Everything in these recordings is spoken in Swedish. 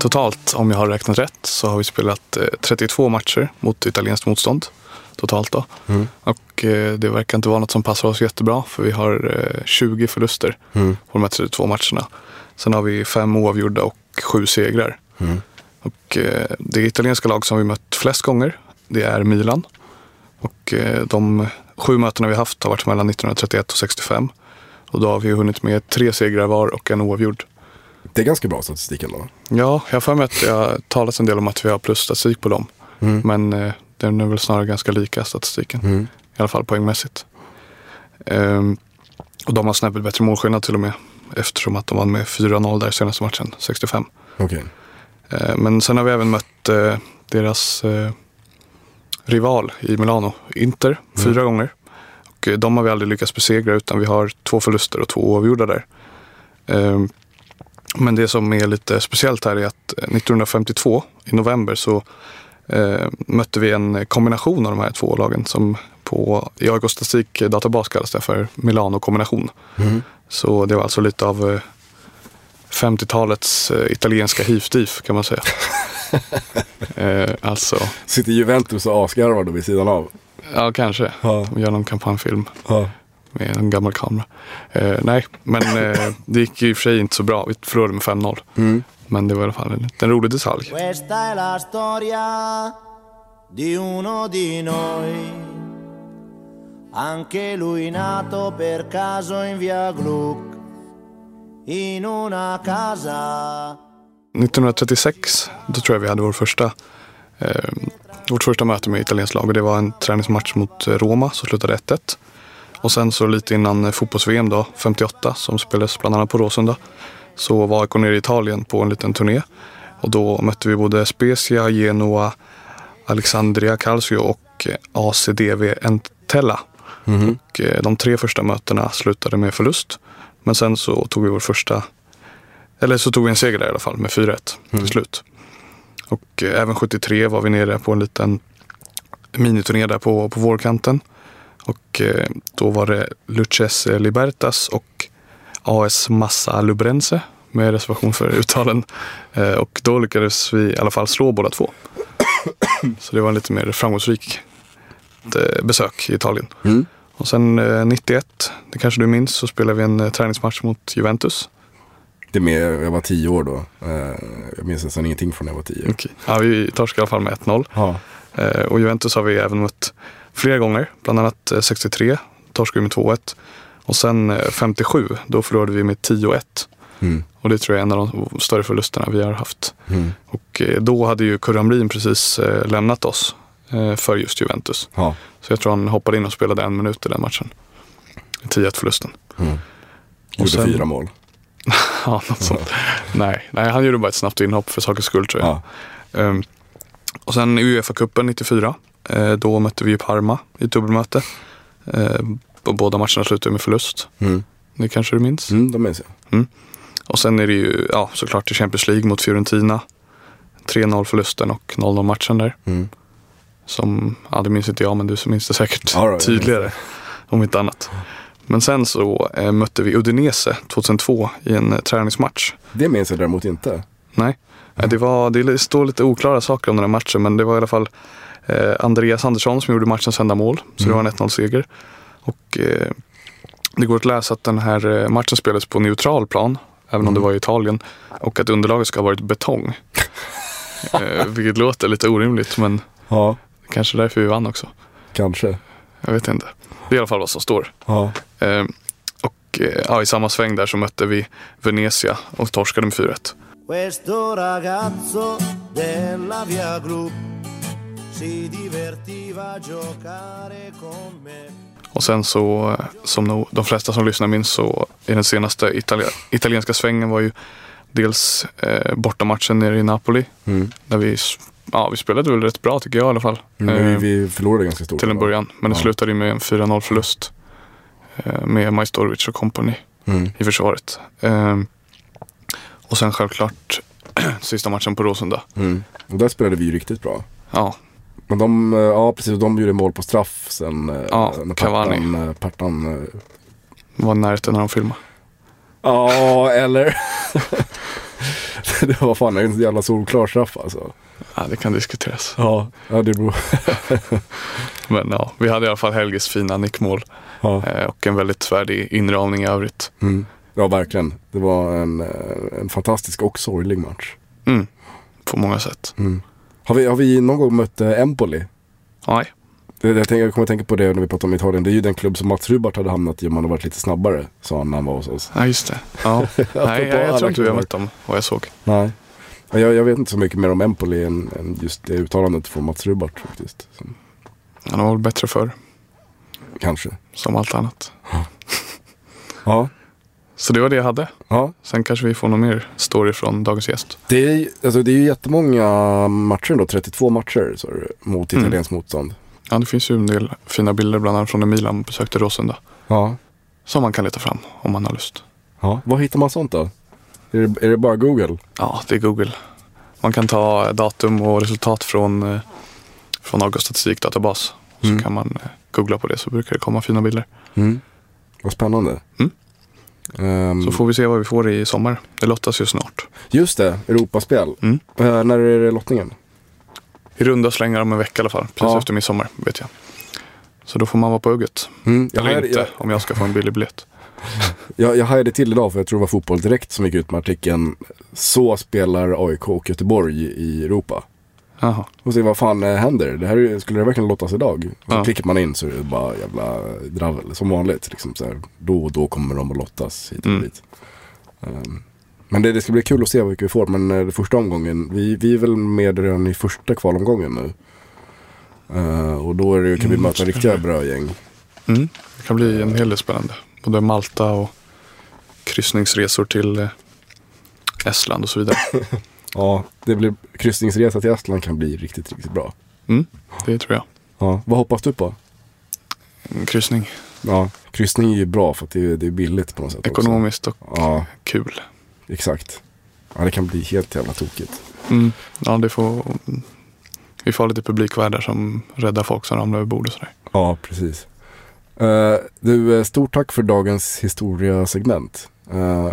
Totalt, om jag har räknat rätt, så har vi spelat eh, 32 matcher mot italienskt motstånd. Totalt då. Mm. Och eh, det verkar inte vara något som passar oss jättebra för vi har eh, 20 förluster Mm. på de här 32 matcherna. Sen har vi fem oavgjorda och sju segrar. Mm. Och eh, det italienska lag som vi mött flest gånger, det är Milan. Och eh, de sju mötena vi haft har varit mellan 1931 och 65. Och då har vi hunnit med tre segrar var och en oavgjord. Det är ganska bra statistik ändå. Ja, jag har för mig att det har talats en del om att vi har plusstatistik på dem. Mm. Men eh, den är väl snarare ganska lika statistiken. Mm. I alla fall poängmässigt. Ehm, och de har snäppet bättre målskillnad till och med. Eftersom att de vann med 4-0 där senaste matchen, 65. Okej. Eh, men sen har vi även mött eh, deras eh, rival i Milano, Inter, fyra gånger. Och eh, de har vi aldrig lyckats besegra utan vi har två förluster och två oavgjorda där. Ehm, men det som är lite speciellt här är att eh, 1952 i november så eh, mötte vi en kombination av de här två lagen som på i AIK statistik databas kallas det för Milano-kombination. Mm. Så det var alltså lite av eh, 50-talets eh, italienska hivstif kan man säga. eh, alltså, Sitter Juventus och asgarvar då vid sidan av. ja kanske. Ja. De gör någon kampanjfilm Ja. Med en gammal kamera. Eh, nej, men eh, det gick ju i och för sig inte så bra. Vi förlorade med 5-0. Mm. Men det var i alla fall en, en rolig detalj. Questa è la storia di uno di noi. Anche lui nato per caso in via Gluck, in una casa 1936, då tror jag vi hade vår första, eh, vårt första möte med italienskt lag. Och det var en träningsmatch mot eh, Roma som slutade 1-1. Och sen så lite innan eh, fotbolls-VM då, 58, som spelades bland annat på Råsunda, så var AIK nere i Italien på en liten turné. Och då mötte vi både Spezia, Genoa, Alexandria Calcio och eh, ACDV Entella. Och eh, de tre första mötena slutade med förlust. Men sen så tog vi vår första, eller så tog vi en seger där i alla fall med 4-1 till slut. Och även 73 var vi nere på en liten miniturné där på, på vårkanten. Och eh, då var det Lucchese Libertas och AS Massa Lubrense med reservation för uttalen. Eh, och då lyckades vi i alla fall slå båda två. Så det var en lite mer framgångsrik eh, besök i Italien. Mm. Och sen eh, 91, det kanske du minns, så spelade vi en träningsmatch mot Juventus. Det är med, jag var tio år då. Jag minns nästan ingenting från när jag var tio. Okej. Ja, vi torskade i alla fall med 1-0. Ja. Och Juventus har vi även mött flera gånger. Bland annat eh, 63 torskade vi med 2-1. Och sen eh, 57, då förlorade vi med 10-1. Mm. Och det tror jag är en av de större förlusterna vi har haft. Mm. Och eh, då hade ju Kurre Hamrin precis eh, lämnat oss eh, för just Juventus. Ja. Så jag tror han hoppade in och spelade en minut i den matchen. 10-1 förlusten. Gjorde sen- fyra mål. Ja, något sånt. nej, nej, han gjorde bara ett snabbt inhopp för sakens skull tror jag. Ja. Ehm, och sen Uefa-cupen 94, eh, då mötte vi ju Parma i dubbelmöte. Eh, båda matcherna slutade med förlust. Mm. Det kanske du minns? Mm, de minns jag. Och sen är det ju ja, såklart i Champions League mot Fiorentina. 3-0 förlusten och 0-0 matchen där. Mm. Som, ja det minns inte jag men du minns det säkert Ja, då, tydligare. Om inte annat. Men sen så eh, mötte vi Udinese 2002 i en eh, träningsmatch. Det minns jag däremot inte. Nej, Eh, det, var, det står lite oklara saker om den här matchen men det var i alla fall eh, Andreas Andersson som gjorde matchens enda mål. Så det var en 1-0 seger. Och eh, det går att läsa att den här eh, matchen spelades på neutral plan, även om det var i Italien. Och att underlaget ska ha varit betong. eh, vilket låter lite orimligt men Ja, kanske därför vi vann också. kanske. Jag vet inte. Det är i alla fall vad som står. Ja. Eh, och eh, ja, i samma sväng där så mötte vi Venezia och torskade med 4-1. Si divertiva a giocare con me. Och sen så, som nog de flesta som lyssnar minns så i den senaste Italia, italienska svängen var ju dels eh, bortamatchen nere i Napoli. Mm. Där vi, ja, vi spelade väl rätt bra tycker jag i alla fall. Men Eh, vi, förlorade ganska stort. till en va? början. Men det Ja. slutade ju med en 4-0 förlust. Eh, med Majstorovic och company Mm. i försvaret. Eh, och sen självklart sista matchen på Råsunda. Mm. Och där spelade vi ju riktigt bra. Ja, Men de, eh, ja precis, de gjorde mål på straff sen. eh, Ja, när Cavani. Partan, eh, Partan var närheten när de filmade. Ja, eller? det var fan en jävla solklar straff alltså. Ja, det kan diskuteras. Ja, ja det beror. Men ja, vi hade i alla fall Helges fina nickmål. Ja. Och en väldigt svärdig inramning i övrigt. Mm. ja, verkligen. Det var en, en fantastisk och sorglig match. Mm. På många sätt. Mm. Har, vi, har vi någon gång mött eh, Empoli? Nej, Det, jag, tänker, jag kommer att tänka på det när vi pratar om Italien. Det är ju den klubb som Mats Rubart hade hamnat i om han hade varit lite snabbare. Sa han när han var hos oss. ja, just det. Ja. Nej, jag, jag tror inte vi har mött dem, vad jag såg. Nej. Ja, Jag, jag vet inte så mycket mer om Empoli än, än just det uttalandet från Mats Rubart faktiskt. Så, Han var väl bättre förr, kanske. som allt annat. Ja. Så det var det jag hade. ja. Sen kanske vi får någon mer story från dagens gäst. Det är, alltså, det är ju jättemånga matcher då, 32 matcher du, mot Mm. italienskt motstånd. Ja, det finns ju en del fina bilder, bland annat från när Milan besökte Råsunda. Ja. Som man kan leta fram om man har lust. ja. Var hittar man sånt då? Är det, är det bara Google? Ja, det är Google. Man kan ta datum och resultat från, eh, från August statistikdatabas. Så Mm. kan man eh, googla på det så brukar det komma fina bilder. Mm. Vad spännande. Mm. Ehm, Så får vi se vad vi får i sommar. Det lottas ju snart. Just det, Europaspel. Mm. Eh, när är det lottningen? I runda slängar om en vecka i alla fall. Precis Ja. efter midsommar vet jag. Så då får man vara på hugget. Mm. Eller hajade, inte, jag, om jag ska få en billig biljett. jag, jag hajade till idag för jag tror det var Fotboll Direkt som gick ut med artikeln Så spelar AIK och Göteborg i Europa. Jaha. Och se vad fan eh, händer? Det här är, skulle det verkligen lottas idag? Och så Ja. klickar man in så är det bara jävla dravel. Som vanligt. Liksom så här, då och då kommer de att lottas hit och Mm. dit. Ehm, men det, det ska bli kul att se vilka vi får. Men det första omgången, vi, vi är väl med redan i första kvalomgången nu. Eh, och då är det, kan vi Mm, möta riktiga brödgäng. Mm. Det kan bli en hel del spännande. Både Malta och kryssningsresor till eh, Estland och så vidare. Ja, det blir, kryssningsresa till Estland kan bli riktigt, riktigt bra. Mm. Det tror jag. Ja, vad hoppas du på? En kryssning. Ja, kryssning är ju bra för att det är, det är billigt på något sätt. också. Ekonomiskt och Ja, kul. exakt. Ja, det kan bli helt jävla tokigt. Mm. Ja, det får... Vi får ha lite publikvärdar som räddar folk som ramlar över bord och sådär. Ja, precis. Eh, du, eh, stort tack för dagens historia-segment. Eh,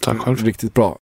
Tack själv. Riktigt bra.